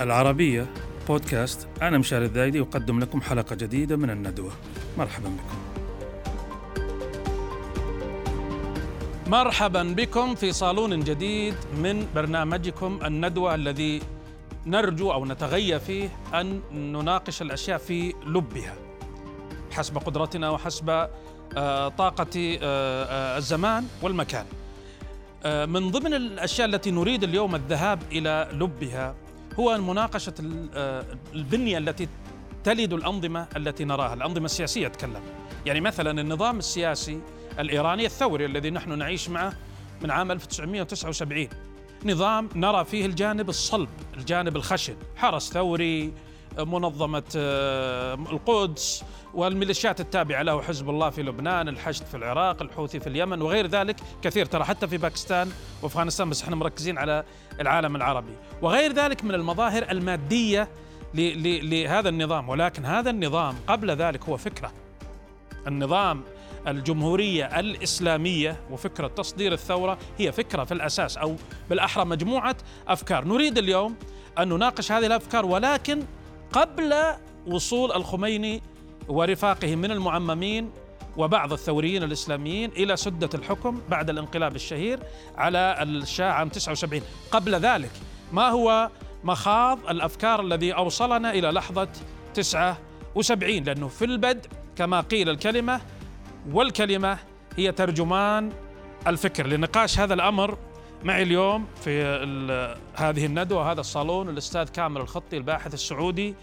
العربية بودكاست. أنا مشاري الذايدي أقدم لكم حلقة جديدة من الندوة. مرحبا بكم. مرحبا بكم في صالون جديد من برنامجكم الندوة الذي نرجو أو نتغيى فيه أن نناقش الأشياء في لبها. حسب قدرتنا وحسب آه، طاقة آه، آه، الزمان والمكان. من ضمن الأشياء التي نريد اليوم الذهاب إلى لبها هو مناقشة البنية التي تلد الأنظمة التي نراها. الأنظمة السياسية أتكلم. يعني مثلا النظام السياسي الإيراني الثوري الذي نحن نعيش معه من عام 1979 نظام نرى فيه الجانب الصلب الجانب الخشن. حرس ثوري منظمة آه، القدس والميليشيات التابعة له حزب الله في لبنان الحشد في العراق الحوثي في اليمن وغير ذلك كثير ترى حتى في باكستان وأفغانستان بس إحنا مركزين على العالم العربي. وغير ذلك من المظاهر المادية لهذا النظام ولكن هذا النظام قبل ذلك هو فكرة. النظام الجمهورية الإسلامية وفكرة تصدير الثورة هي فكرة في الأساس أو بالأحرى مجموعة أفكار. نريد اليوم أن نناقش هذه الأفكار ولكن قبل وصول الخميني ورفاقه من المعممين وبعض الثوريين الإسلاميين إلى سدة الحكم بعد الانقلاب الشهير على الشاه عام 79 قبل ذلك ما هو مخاض الأفكار الذي أوصلنا إلى لحظة 79 لأنه في البدء كما قيل الكلمة والكلمة هي ترجمان الفكر. لنقاش هذا الأمر معي اليوم في هذه الندوة هذا الصالون الأستاذ كامل الخطي الباحث السعودي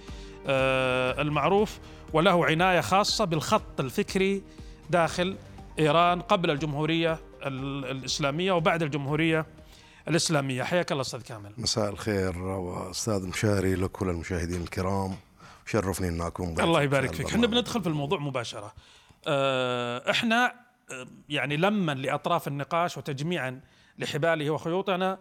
آه، المعروف وله عناية خاصة بالخط الفكري داخل إيران قبل الجمهورية الإسلامية وبعد الجمهورية الإسلامية. حياك الله أستاذ كامل. مساء الخير وأستاذ مشاري لكل المشاهدين الكرام. شرفني أن أكون الله يبارك فيك. إحنا بندخل في الموضوع مباشرة. آه، إحنا آه، يعني لما لأطراف النقاش وتجميعا لحباله وخيوطه أنا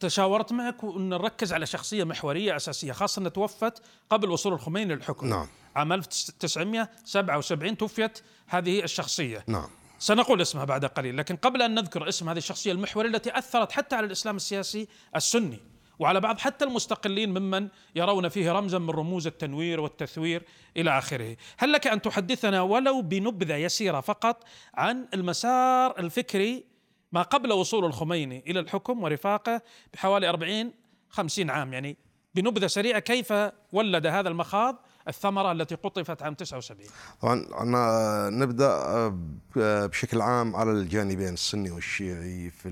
تشاورت معك وأن نركز على شخصية محورية أساسية خاصة أنها توفت قبل وصول الخميني للحكم. نعم. عام 1977 توفيت هذه الشخصية. نعم. سنقول اسمها بعد قليل لكن قبل أن نذكر اسم هذه الشخصية المحورية التي أثرت حتى على الإسلام السياسي السني وعلى بعض حتى المستقلين ممن يرون فيه رمزا من رموز التنوير والتثوير إلى آخره. هل لك أن تحدثنا ولو بنبذة يسيرة فقط عن المسار الفكري ما قبل وصول الخميني إلى الحكم ورفاقه بحوالي 40 50 عام يعني بنبذة سريعة كيف ولد هذا المخاض الثمرة التي قطفت عام 79 طبعا أنا نبدأ بشكل عام على الجانبين السني والشيعي في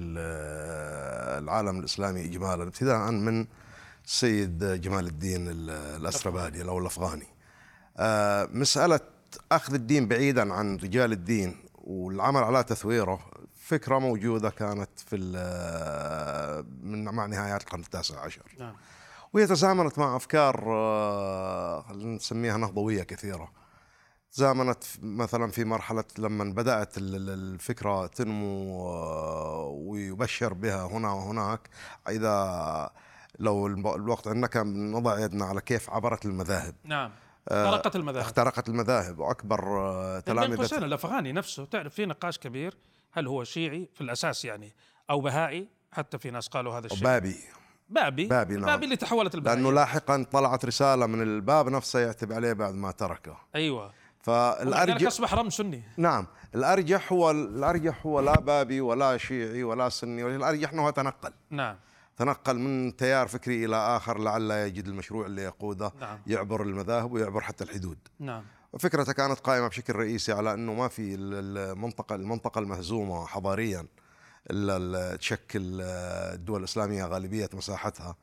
العالم الإسلامي إجمالا ابتداء من السيد جمال الدين الأسربادي أو الأفغاني. آه، مسألة أخذ الدين بعيدا عن رجال الدين والعمل على تثويره فكرة موجودة كانت في من مع نهايات القرن التاسع عشر. نعم. وهي تزامنت مع أفكار آه، خلينا نسميها نهضوية كثيرة. تزامنت مثلا في مرحلة لما بدأت الفكرة تنمو آه، ويبشر بها هنا وهناك. إذا لو الوقت عندنا كان نضع يدنا على كيف عبرت المذاهب. نعم. اخترقت المذاهب. اخترقت المذاهب. واكبر تلامذة. قوسين الأفغاني نفسه. تعرف في نقاش كبير هل هو شيعي في الأساس يعني أو بهائي حتى في ناس قالوا هذا الشيء؟ بابي. بابي؟ بابي نعم. بابي اللي تحولت البابي لأنه لاحقا طلعت رسالة من الباب نفسه يعتب عليه بعد ما تركه. أيوه. فالأرجح أصبح رمز سني. نعم. الأرجح هو الأرجح هو لا بابي ولا شيعي ولا سني الأرجح أنه تنقل. نعم. تنقل من تيار فكري إلى آخر لعل يجد المشروع اللي يقوده نعم. يعبر المذاهب ويعبر حتى الحدود. نعم. فكرته كانت قائمة بشكل رئيسي على إنه ما في المنطقة المنطقة المهزومة حضاريا إلا تشكل الدول الإسلامية غالبية مساحتها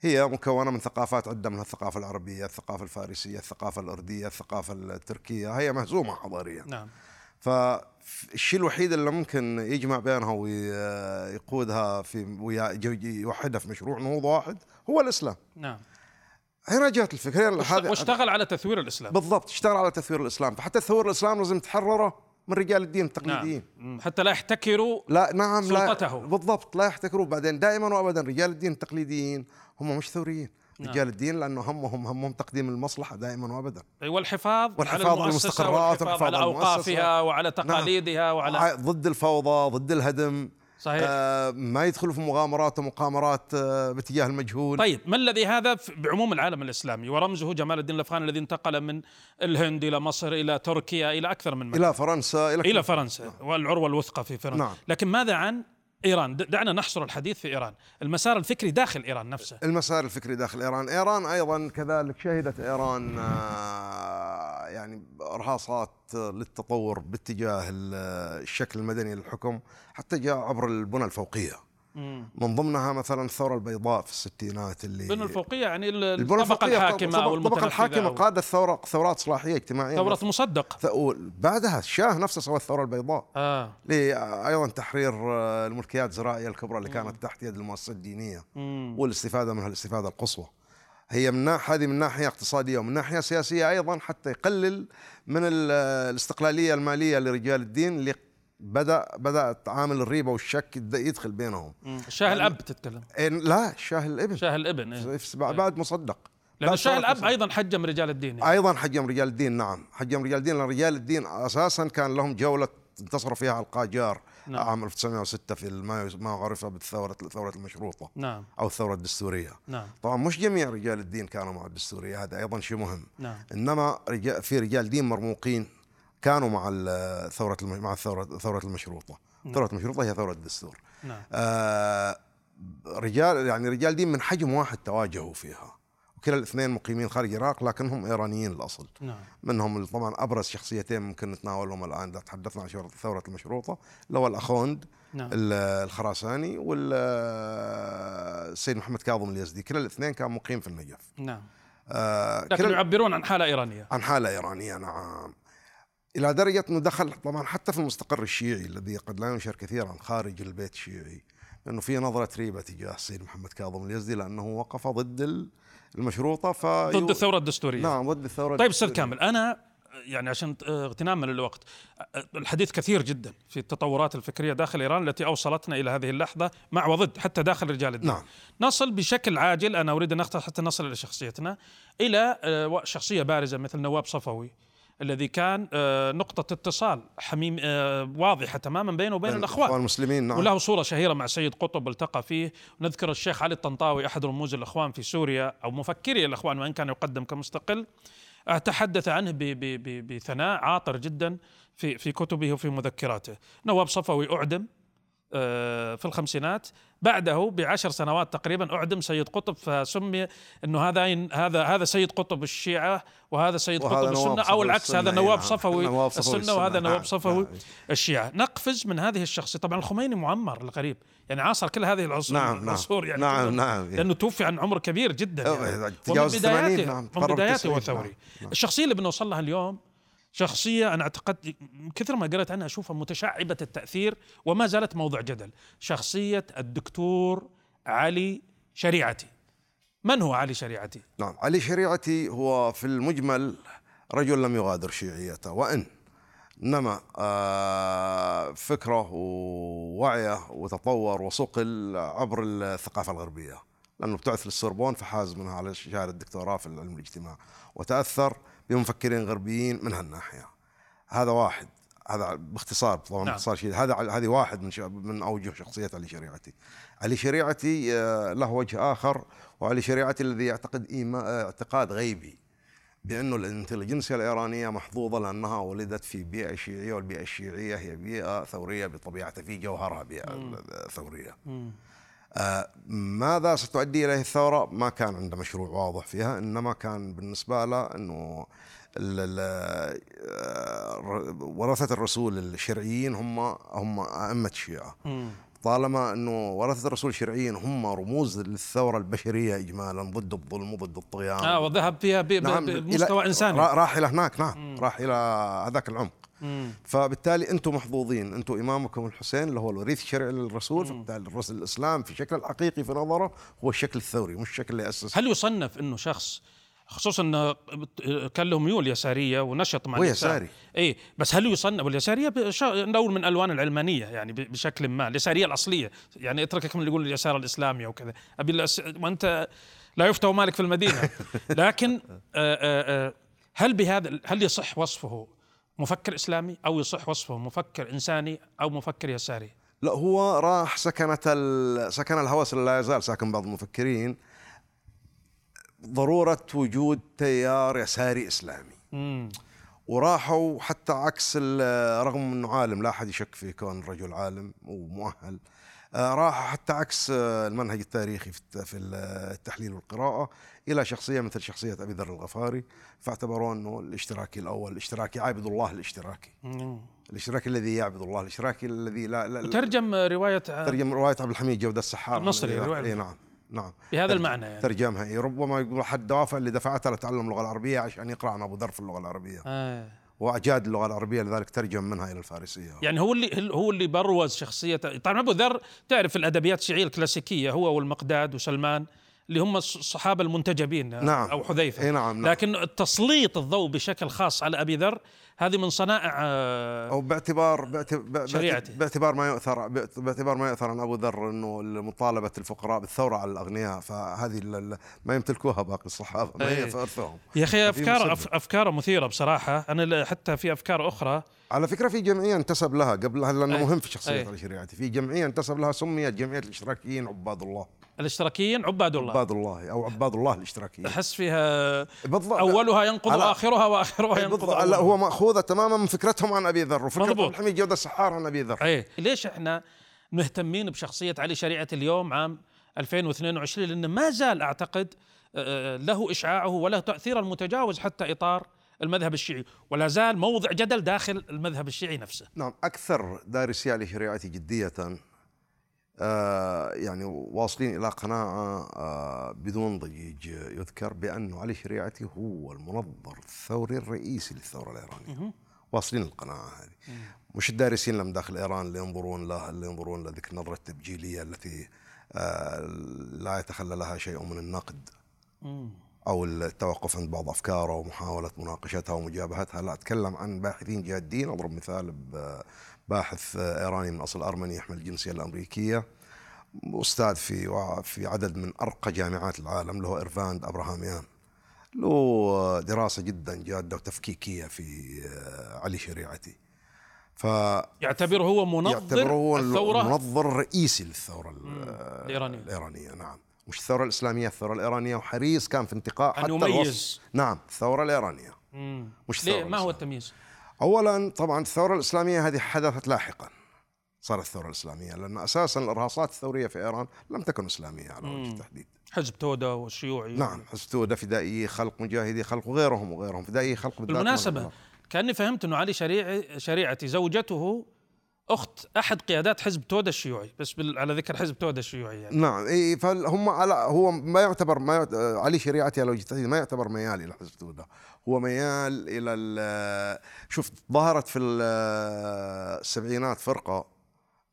هي مكونة من ثقافات عدة منها الثقافة العربية، الثقافة الفارسية، الثقافة الأردية، الثقافة التركية، هي مهزومة حضاريا. نعم. فالشيء الوحيد اللي ممكن يجمع بينها ويقودها في ويوحدها في مشروع نهوض واحد هو الإسلام. نعم. هنا جاءت الفكرة هذه واشتغل على تثوير الإسلام. بالضبط اشتغل على تثوير الإسلام. فحتى تثوير الإسلام لازم تحرره من رجال الدين التقليديين. نعم. حتى لا يحتكروا لا نعم سلطته. لا بالضبط لا يحتكروا. بعدين دائما وابدا رجال الدين التقليديين هم مش ثوريين. نعم. رجال الدين لأنه همهم همهم تقديم المصلحة دائما وابدا. والحفاظ والحفاظ على المستقرات والحفاظ على أوقافها وعلى نعم. تقاليدها نعم. وعلى ضد الفوضى ضد الهدم. صحيح. آه ما يدخلوا في مغامرات ومقامرات آه باتجاه المجهول. طيب ما الذي هذا بعموم العالم الإسلامي؟ ورمزه جمال الدين الأفغاني الذي انتقل من الهند إلى مصر إلى تركيا إلى أكثر من مكان. إلى فرنسا إلى إلى فرنسا والعروة الوثقى في فرنسا. نعم. لكن ماذا عن إيران. دعنا نحصر الحديث في إيران. المسار الفكري داخل إيران نفسه. المسار الفكري داخل إيران، إيران أيضا كذلك شهدت إيران آه، يعني ارهاصات للتطور باتجاه ال- الشكل المدني للحكم حتى جاء عبر البنى الفوقية. من ضمنها مثلا الثورة البيضاء في الستينات اللي البنى الفوقية يعني البنى الطبقة الفوقية الحاكمة أو الطبقه الحاكمة المتنفذه قادت ثوره ثورات اصلاحيه اجتماعية. ثورة مصدق. بعدها الشاه نفسه سوى الثورة البيضاء. آه. أيضا تحرير آه، الملكيات الزراعيه الكبرى اللي كانت تحت يد المؤسسات الدينية مم. والاستفادة منها الاستفادة القصوى. هي من ناحيه هذه من ناحية اقتصادية ومن ناحية سياسية أيضا حتى يقلل من ال- الاستقلالية المالية لرجال الدين اللي بدأ بدات عامل الريبة والشك يد- يدخل بينهم. شاه الاب تتكلم إيه، لا شاه الابن شاه الابن إيه. بعد مصدق. لأن بعد شاه ثورة الاب. أيضا حجم رجال الدين يعني. أيضا حجم رجال الدين نعم. حجم رجال الدين لأن رجال الدين أساسا كان لهم جولة انتصروا فيها على القاجار. نعم. عام 1906 في ما عرف بالثورة الثورة المشروطة. نعم. أو الثورة الدستورية. نعم. طبعا مش جميع رجال الدين كانوا مع الدستورية هذا أيضا شيء مهم. نعم. إنما رجال في رجال دين مرموقين. كانوا مع ثورة مع الثورة ثورة المشروطة. ثورة المشروطة هي ثورة الدستور نعم. آه رجال يعني رجال دين من حجم واحد تواجهوا فيها. وكلا الاثنين مقيمين خارج العراق لكنهم إيرانيين الأصل. نعم. منهم طبعا أبرز شخصيتين ممكن نتناولهم الآن إذا تحدثنا عن ثورة المشروطة اللي هو الأخوند نعم. ال- الخراساني والسيد محمد كاظم اليزدي. كلا الاثنين كان مقيم في النجف. نعم. آه لكن يعبرون عن حالة إيرانية. عن حالة إيرانية نعم. إلى درجة إنه دخل طبعا حتى في المستقر الشيعي الذي قد لا ينشر كثيرا خارج البيت الشيعي لأنه في نظرة ريبة تجاه السيد محمد كاظم اليزدي لأنه وقف ضد ال- المشروطة ف ضد الثورة الدستورية نعم ضد الثورة طيب أستاذ. كامل أنا يعني عشان آه، اغتناما للوقت الحديث كثير جدا في التطورات الفكرية داخل إيران التي أوصلتنا إلى هذه اللحظة مع وضد حتى داخل رجال الدين نعم. نصل بشكل عاجل أنا أريد أن نختصر حتى نصل إلى شخصيتنا إلى آه، شخصية بارزة مثل نواب صفوي الذي كان آه، نقطة اتصال حميم آه، واضحة تماما بينه وبين الأخوان. المسلمين نعم. وله صورة شهيرة مع سيد قطب التقى فيه. نذكر الشيخ علي الطنطاوي أحد رموز الإخوان في سوريا أو مفكري الإخوان وإن كان يقدم كمستقل. تحدث عنه بثناء عاطر جدا في في كتبه وفي مذكراته. نواب صفوي أعدم في الخمسينات بعده بعشر سنوات تقريبا أعدم سيد قطب فسمي أنه هذا هذا هذا سيد قطب الشيعة وهذا سيد وهذا قطب أو صفوي العكس هذا نواب نعم. صفوي نواب صفوي السنة وهذا نواب نعم، صفوي نعم. الشيعة نقفز من هذه الشخصية طبعا الخميني معمر الغريب يعني عاصر كل هذه العصور نعم، نعم. العصور يعني نعم،. نعم. لأنه توفي عن عمر كبير جدا يعني. تجاوز ومن بداياته 80 نعم، من بداياته 90 هو ثوري نعم،. الشخصية اللي بنوصل لها اليوم شخصية أنا أعتقد كثر ما قرأت عنها أشوفها متشعبة التأثير وما زالت موضع جدل. شخصية الدكتور علي شريعتي. من هو علي شريعتي؟ نعم علي شريعتي هو في المجمل رجل لم يغادر شيعيته وإن إنما آه، فكره ووعيه وتطور وصقل عبر الثقافة الغربية. لأنه ابتعث للسوربون فحاز منها على شهادة الدكتوراه في علم الاجتماع وتأثر بمفكرين غربيين من هالناحية هذا واحد هذا باختصار طبعا نعم. باختصار شيء هذا هذه واحد من من أوجه شخصية علي شريعتي. علي شريعتي آه، له وجه آخر وعلي شريعتي الذي يعتقد إيما آه، اعتقاد غيبي بأنه الانتليجنسيا الإيرانية محظوظة لأنها ولدت في بيئة شيعية والبيئة الشيعية هي بيئة ثورية بطبيعتها في جوهرها بيئة ثورية. آه، ماذا ستؤدي إليه الثورة؟ ما كان عنده مشروع واضح فيها إنما كان بالنسبة له إنه آه، ورثة الرسول الشرعيين هم هم أئمة الشيعة. طالما إنه ورثة الرسول الشرعيين هم رموز للثورة البشرية اجمالا ضد الظلم وضد الطغيان. آه وذهب فيها نعم بمستوى إنساني. را- راح إلى هناك نعم راح إلى هذاك العمق. مم. فبالتالي أنتم محظوظين أنتم امامكم الحسين اللي هو الوريث الشرعي للرسول فبالتالي الرسول الإسلام في شكل الحقيقي في نظره هو الشكل الثوري مش الشكل اللي أسس هل يصنف إنه شخص خصوصا إنه كان له ميول يسارية ونشط مع. يساري. اي بس هل يصنف واليساريه بش- نوع من ألوان العلمانية يعني بشكل ما اليسارية الأصلية يعني اتركك من اللي يقول اليسار الإسلامي أو كذا أبي. وأنت لا يفتى مالك في المدينة لكن آه، آه، آه، هل بهذا هل يصح وصفه مفكر إسلامي أو يصح وصفه مفكر إنساني أو مفكر يساري لا هو راح سكنت. سكن الهوس اللي لا يزال ساكن بعض المفكرين ضرورة وجود تيار يساري إسلامي مم. وراحوا حتى عكس ال- رغم إنه عالم لا أحد يشك في كون الرجل عالم ومؤهل آه، راحوا حتى عكس آه، المنهج التاريخي في في التحليل والقراءة إلى شخصية مثل شخصية أبي ذر الغفاري فاعتبروه إنه الاشتراكي الأول الاشتراكي عابد الله الاشتراكي. الاشتراكي الذي يعبد الله الاشتراكي الذي لا, لا, ترجم رواية ترجم رواية عبد الحميد جودة السحار. المصري، الذي- رواية اي نعم نعم. بهذا المعنى يعني. ترجمها إيه، ربما يقول احد الدوافع اللي دفعتها لتعلم اللغة العربية عشان يقرأ عن أبو ذر في اللغة العربية. آه. وأجاد اللغة العربية لذلك ترجم منها إلى الفارسية يعني هو اللي هو اللي بروز شخصيه طبعا أبو ذر تعرف الأدبيات الشيعية الكلاسيكية هو والمقداد وسلمان اللي هم الص- الصحابه المنتجبين نعم. أو حذيفة نعم, نعم. لكن تسليط الضوء بشكل خاص على أبي ذر هذه من صنائع آه، أو باعتبار باعتبار, باعتبار, شريعتي. باعتبار ما يؤثر باعتبار ما يؤثر عن أبو ذر إنه مطالبه الفقراء بالثورة على الأغنياء فهذه ما يمتلكوها باقي الصحابة ما إيه. هي في ارثهم يا أخي افكار مسبب. أف- أفكار مثيرة بصراحة أنا حتى في أفكار أخرى على فكرة في جمعية انتسب لها قبل لأنه أي. مهم في شخصية أي. علي شريعتي في جمعية انتسب لها سميت جمعية الاشتراكيين عباد الله الاشتراكيين عباد الله عباد الله أو عباد الله الاشتراكيين أحس فيها بالضبط أولها ينقض اخرها وآخرها ينقض لا. هو ماخوذه تماما من فكرتهم عن أبي ذر وفكرة الحميد جودة السحار عن أبي ذر. إيه. ليش إحنا مهتمين بشخصية علي شريعة اليوم عام 2022 لأن ما زال أعتقد آه، له إشعاعه وله تاثيره المتجاوز حتى إطار المذهب الشيعي ولا زال موضع جدل داخل المذهب الشيعي نفسه. نعم أكثر دارسي علي شريعتي جدية آه يعني واصلين إلى قناعة آه بدون ضجيج يذكر بانه علي شريعتي هو المنظر الثوري الرئيسي للثورة الإيرانية. واصلين القناعة هذه. مش الدارسين لم داخل إيران اللي ينظرون له اللي ينظرون لذيك النظرة التبجيلية التي آه لا يتخلى لها شيء من النقد أو التوقف عند بعض أفكاره ومحاولة مناقشتها ومجابهتها. لا أتكلم عن باحثين جادين. أضرب مثال بباحث إيراني من أصل أرمني يحمل الجنسية الأمريكية أستاذ في في عدد من أرقى جامعات العالم له إيرفاند ابراهاميان له دراسة جدا جادة وتفكيكية في علي شريعتي ف يعتبره هو منظر يعتبره هو الثورة المنظر الرئيسي للثورة الإيرانية. الإيرانية نعم مش الثورة الإسلامية الثورة الإيرانية وحريص كان في انتقاء أن حتى يميز. الوصف نعم الثورة الإيرانية مم. مش ليه الثورة ما هو الإسلامية. التمييز؟ اولا طبعا الثورة الإسلامية هذه حدثت لاحقا. صارت الثورة الإسلامية لأن أساسا الإرهاصات الثورية في إيران لم تكن إسلامية على وجه التحديد. حزب تودا والشيوعي. نعم حسبتوده فدائي خلق مجاهدي خلق وغيرهم وغيرهم فدائي خلق بالمناسبة من- كأني فهمت أنه علي شريعي شريعتي زوجته أخت أحد قيادات حزب تودا الشيوعي بس بال... على ذكر حزب تودا الشيوعي يعني. نعم إي فهم على هو ما يعتبر ما يعت- علي شريعتي على وجه التحديد ما يعتبر ميال إلى حزب توده هو ميال إلى ال- شفت ظهرت في ال- السبعينات فرقة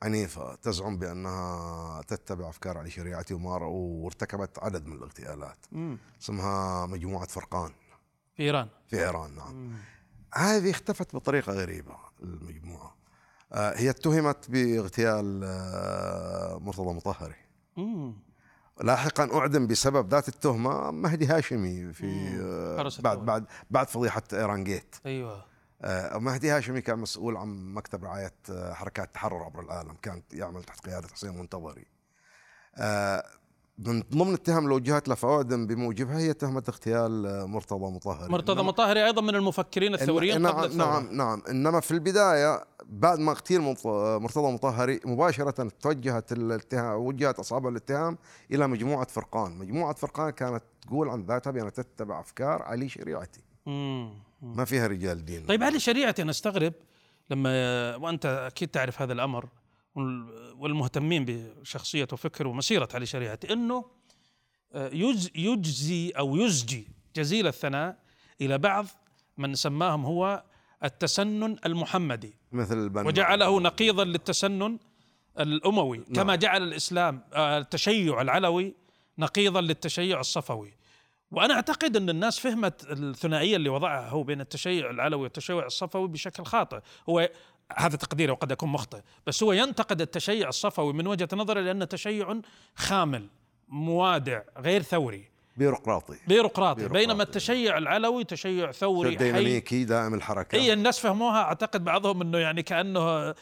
عنيفة تزعم بأنها تتبع أفكار علي شريعتي ومار وارتكبت عدد من الاغتيالات. اسمها مجموعة فرقان. في إيران. في إيران نعم. هذه اختفت بطريقة غريبة المجموعة. هي اتهمت باغتيال آه، مرتضى مطهري. لاحقا أعدم بسبب ذات التهمة مهدي هاشمي في آه، بعد. بعد بعد فضيحة ايران جيت أيوة. آه، مهدي هاشمي كان مسؤول عن مكتب رعاية آه، حركات التحرر عبر العالم. كان يعمل تحت قيادة حسين منتظري. آه، من ضمن التهم اللي وجهت له فاعدم بموجبها هي تهمة اغتيال آه، مرتضى مطهري. مرتضى مطهري أيضا من المفكرين الثوريين نعم قبل الثورة. نعم نعم. إنما في البداية بعد ما اغتيل مرتضى مطهري مباشرة توجهت الاتهام وجهت أصحاب الاتهام إلى مجموعة فرقان، مجموعة فرقان كانت تقول عن ذاتها بأنها تتبع أفكار علي شريعتي، مم. ما فيها رجال دين. طيب علي شريعتي أنا أستغرب لما وأنت أكيد تعرف هذا الأمر وال- والمهتمين بشخصية وفكر ومسيرة علي شريعتي أنه آه، يج- يجزي أو يزجي جزيل الثناء إلى بعض من سماهم هو التسنن المحمدي. مثل البن. وجعله نقيضا للتسنن الأموي كما جعل الإسلام آه، التشيع العلوي نقيضا للتشيع الصفوي. وأنا أعتقد أن الناس فهمت الثنائية اللي وضعها هو بين التشيع العلوي والتشيع الصفوي بشكل خاطئ. هو هذا تقديري وقد أكون مخطئ بس هو ينتقد التشيع الصفوي من وجهة نظره لأنه تشيع خامل موادع غير ثوري. بيروقراطي بيروقراطي. بينما التشيع العلوي تشيع ثوري ديناميكي دائم الحركة. اي الناس فهموها أعتقد بعضهم إنه يعني كأنه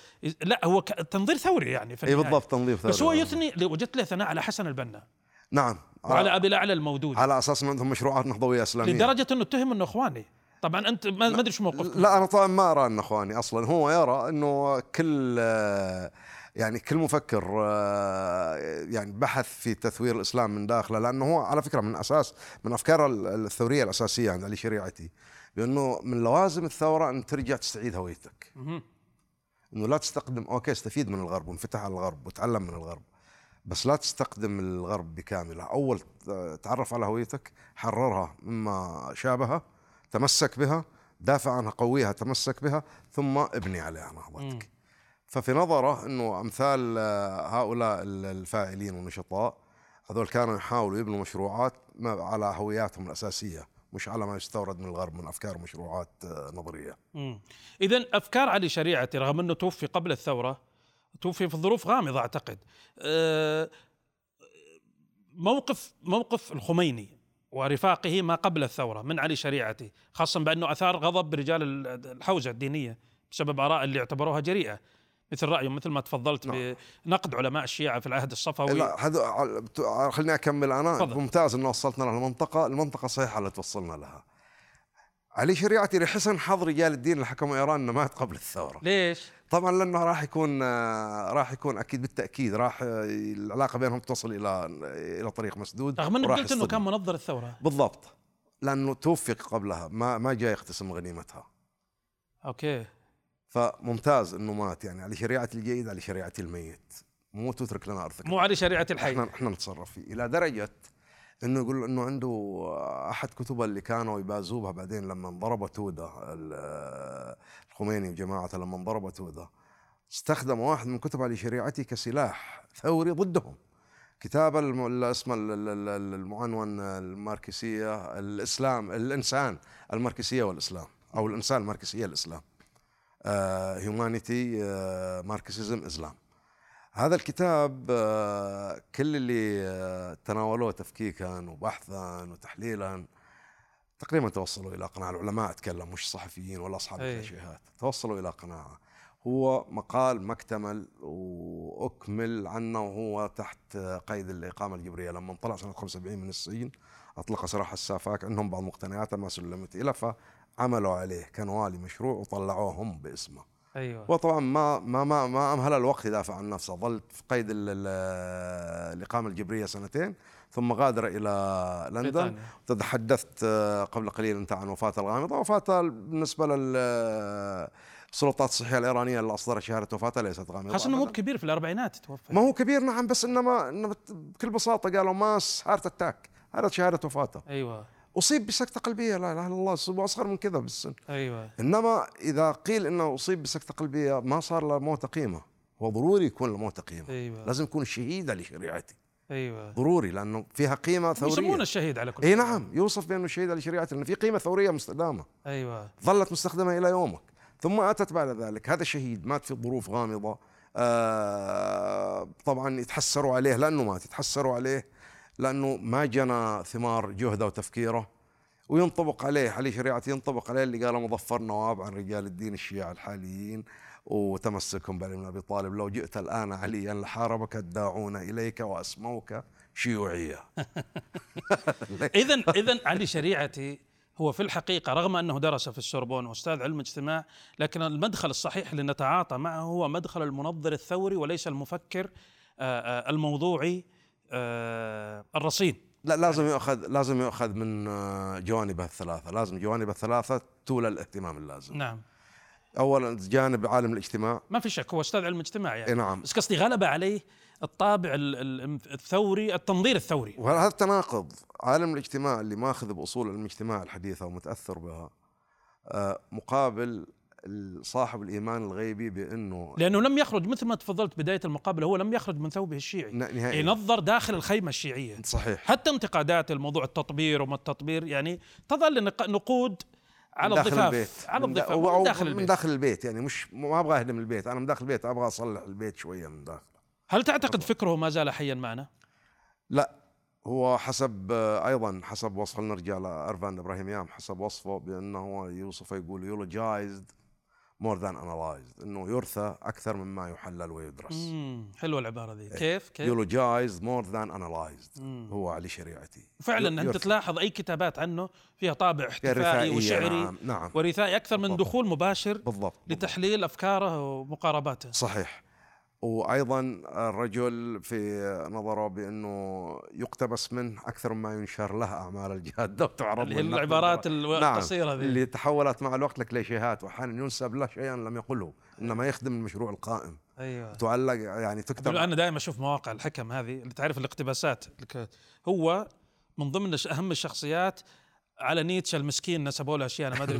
لا هو تنظير ثوري يعني إي. بالضبط تنظيف بس هو ثوري. يثني وجدت له ثناء على حسن البنا. نعم. وعلى أبي الأعلى المودود على أساس إنه عندهم مشروعات نهضوية إسلامية. لدرجة إنه اتهم إنه إخواني. طبعا أنت ما ما أدري شو موقفك لا أنا طبعا ما أرى إنه إخواني أصلا. هو يرى إنه كل آه، يعني كل مفكر آه، يعني بحث في تثوير الإسلام من داخله لأنه هو على فكرة من أساس من أفكار ال- الثورية الأساسية عند علي شريعتي بأنه من لوازم الثورة أن ترجع تستعيد هويتك. إنه لا تستخدم أوكي استفيد من الغرب وانفتح على الغرب وتعلم من الغرب بس لا تستخدم الغرب بكاملة. أول تعرف على هويتك حررها مما شابه تمسك بها دافع عنها قويها تمسك بها ثم ابني عليها نهضتك ففي نظره انه امثال آه، هؤلاء ال- الفاعلين والنشطاء هذول كانوا يحاولوا يبنوا مشروعات على هوياتهم الأساسية مش على ما يستورد من الغرب من أفكار ومشروعات آه، نظرية. اذا أفكار علي شريعتي رغم إنه توفي قبل الثورة توفي في ظروف غامضة أعتقد. أه، موقف موقف الخميني ورفاقه ما قبل الثورة من علي شريعتي خاصة بأنه أثار غضب رجال ال- الحوزة الدينية بسبب آراء اللي اعتبروها جريئة. مثل رأيهم مثل ما تفضلت نعم. بنقد علماء الشيعة في العهد الصفوي. لا هذا خليني أكمل أنا. تفضل. ممتاز انه وصلتنا للمنطقه المنطقة صحيحة اللي توصلنا لها. علي شريعتي لحسن حظ رجال الدين اللي حكموا إيران إنه مات قبل الثورة. ليش؟ طبعا لأنه راح يكون راح يكون أكيد بالتأكيد راح العلاقة بينهم تصل إلى إلى طريق مسدود رغم إنك قلت إنه. كان منظر الثورة. بالضبط. لأنه توفق قبلها ما ما جاء يقتسم غنيمتها. أوكي. فممتاز إنه مات يعني علي شريعتي الجيد علي شريعتي الميت. موت واترك لنا ارثك مو علي شريعتي الحي. إحنا إحنا نتصرف فيه. إلى درجة إنه يقول إنه عنده أحد كتبه اللي كانوا يبازوا بها بعدين لما انضرب توده ال- الخميني وجماعته لما انضرب توده استخدم واحد من كتب علي شريعتي كسلاح ثوري ضدهم. كتاب اسمه ال- المعنون الماركسية الإسلام الإنسان الماركسية والإسلام أو الإنسان الماركسية الاسلام Humanity Marxism Islam هذا الكتاب آه، كل اللي آه، تناولوه تفكيكا وبحثا وتحليلا تقريبا توصلوا إلى قناعه العلماء أتكلم مش صحفيين ولا أصحاب أي. الكليشيهات توصلوا إلى قناعة هو مقال ما اكتمل وأكمل عنه وهو تحت قيد الإقامة الجبرية. لما طلع سنة 75 من السجن أطلق سراح السافاك عندهم بعض مقتنياته ما سلمت له فعملوا عليه. كان والي مشروع وطلعوه هم باسمه. أيوه. وطبعا ما ما ما ما أمهل الوقت يدافع عن نفسه. ظل في قيد ال- ال- الإقامة الجبرية سنتين ثم غادر إلى لندن. تحدثت قبل قليل أنت عن وفاته الغامضة. وفاته بالنسبة للسلطات الصحية الإيرانية اللي أصدرت شهادة وفاته ليست غامضة خاصة إنه مو. بكبير في الأربعينات توفى. ما هو كبير نعم بس انما إنما بكل بساطة قالوا massive heart attack. هذا شهادة وفاته. أيوه. أصيب بسكتة قلبية لا إله إلا الله أصغر من كذا بالسن. أيوه. إنما إذا قيل إنه أصيب بسكتة قلبية ما صار له موت قيمة. هو ضروري يكون له موت قيمة. أيوه. لازم يكون شهيدا لشريعتي أيوه. ضروري لأنه فيها قيمة ثورية. الشهيد على كل إي. نعم يوصف بأنه شهيد لشريعتي لأنه في قيمة ثورية مستدامه أيوه. ظلت مستخدمة إلى يومك. ثم أتت بعد ذلك. هذا شهيد مات في ظروف غامضة. آه طبعا يتحسروا عليه لأنه مات يتحسروا عليه لأنه ما جنى ثمار جهده وتفكيره وينطبق عليه علي شريعتي ينطبق عليه اللي قاله مظفر نواب عن رجال الدين الشيعة الحاليين وتمسكهم بعلي بن أبي طالب. لو جئت الآن عليا لحاربك الداعون إليك وأسموك شيوعيه اذا اذا علي شريعتي هو في الحقيقة رغم أنه درس في السوربون وأستاذ علم اجتماع لكن المدخل الصحيح اللي نتعاطى معه هو مدخل المنظر الثوري وليس المفكر آه، آه، الموضوعي آه، الرصين. لا لازم يؤخذ لازم يؤخذ من جوانبه الثلاثة. لازم جوانبه الثلاثة تولى الاهتمام اللازم. نعم. اولا جانب عالم الاجتماع. ما في شك هو أستاذ علم اجتماع يعني. نعم. بس قصدي غلب عليه الطابع ال- ال- الثوري التنظير الثوري. وهذا التناقض عالم الاجتماع اللي ماخذ بأصول علم الاجتماع الحديثة ومتأثر بها آه، مقابل صاحب الإيمان الغيبي بأنه لأنه لم يخرج مثل ما تفضلت بداية المقابلة هو لم يخرج من ثوبه الشيعي. نهائيا. ينظر داخل الخيمة الشيعية. صحيح. حتى انتقادات الموضوع التطبير وما التطبير يعني تظل نق- نقود على داخل الضفاف البيت. على من دا- الضفاف من داخل من البيت. داخل البيت يعني مش ما أبغى أهدم البيت. أنا من داخل البيت أبغى أصلح البيت شوية من داخل. هل تعتقد فكره ما زال حيا معنا؟ لا هو حسب آه، أيضا حسب وصف نرجع لارفاند ابراهاميان حسب وصفه بأنه هو يوصفه يقول eulogized more than analyzed إنه يرثى أكثر مما يحلل ويدرس مم. حلوة العبارة دي كيف كيف eulogized more than analyzed هو علي شريعتي فعلا ي- أنت يرثى. تلاحظ أي كتابات عنه فيها طابع احتفائي رثائية، وشعري نعم، نعم. ورثائي أكثر من بالضبط. دخول مباشر بالضبط بالضبط. لتحليل أفكاره ومقارباته صحيح وأيضا الرجل في نظره بأنه يقتبس منه أكثر مما ينشر له أعمال الجادة. وتعرض اللي العبارات والنظر. القصيرة ذي. اللي تحولت مع الوقت لكليشيهات واحيانا ينسب له شيئا لم يقله انما يخدم المشروع القائم. أيوه. تعلق يعني تكتب أنا دائما أشوف مواقع الحكم هذه. اللي تعرف الاقتباسات هو من ضمن أهم الشخصيات على نيتشه المسكين نسبوا له أشياء أنا ما أدري.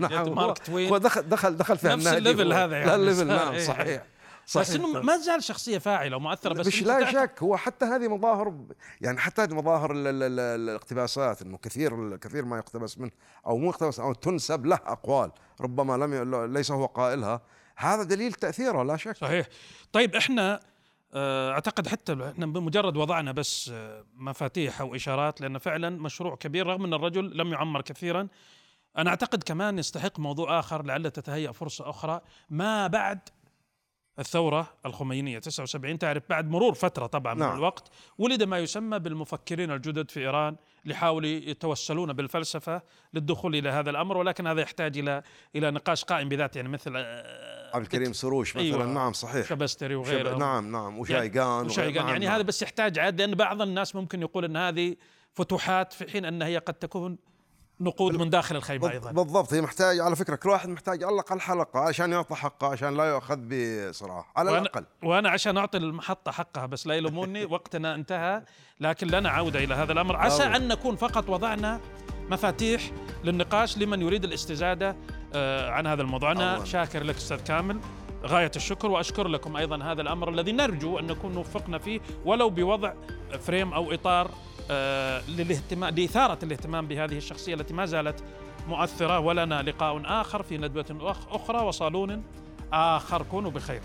نعم. مارك توين. هو دخل دخل دخل في نفس ال level. هذا يعني. لا ال level نعم إيه. صحيح بس إنه ما زال شخصية فاعلة ومؤثرة بس مش لا شك هو حتى هذه مظاهر يعني حتى هذه مظاهر ال- ال- ال- الاقتباسات إنه كثير كثير ما يقتبس منه أو مو يقتبس أو تنسب له أقوال ربما لم ليس هو قائلها. هذا دليل تأثيره لا شك. صحيح. طيب إحنا آه، أعتقد حتى إحنا بمجرد وضعنا بس آه، مفاتيح أو إشارات لأن فعلا مشروع كبير رغم إن الرجل لم يعمر كثيرا أنا أعتقد كمان يستحق موضوع آخر لعل تتهيأ فرصة أخرى. ما بعد الثورة الخمينية. 79 تعرف بعد مرور فترة طبعا من نعم. الوقت ولد ما يسمى بالمفكرين الجدد في إيران ليحاولوا يتوسلون بالفلسفة للدخول إلى هذا الأمر ولكن هذا يحتاج إلى إلى نقاش قائم بذاته. يعني مثل آه، عبد الكريم سروش مثلا. أيوة. نعم صحيح. شبستري شب... وغيره نعم نعم. وشايقان وشايقان. وغير- يعني نعم. هذا بس يحتاج عاد لأن بعض الناس ممكن يقول إن هذه فتوحات في حين أن هي قد تكون نقود من داخل الخيمة أيضا. بالضبط هي محتاج على فكرة كل واحد محتاج على الاقل حلقه عشان يعطى حقه عشان لا يؤخذ بصراحة على وأنا, الأقل. وأنا عشان أعطي المحطة حقها بس لا يلوموني وقتنا انتهى لكن لنا عودة إلى هذا الأمر. عسى. أن نكون فقط وضعنا مفاتيح للنقاش لمن يريد الاستزادة آه، عن هذا الموضوع. أنا. شاكر لك أستاذ كامل. غاية الشكر وأشكر لكم أيضا هذا الأمر الذي نرجو أن نكون وفقنا فيه ولو بوضع فريم أو إطار آه، للاهتمام لإثارة الاهتمام بهذه الشخصية التي ما زالت مؤثرة ولنا لقاء آخر في ندوة أخ- أخرى وصالون آخر. كونوا بخير.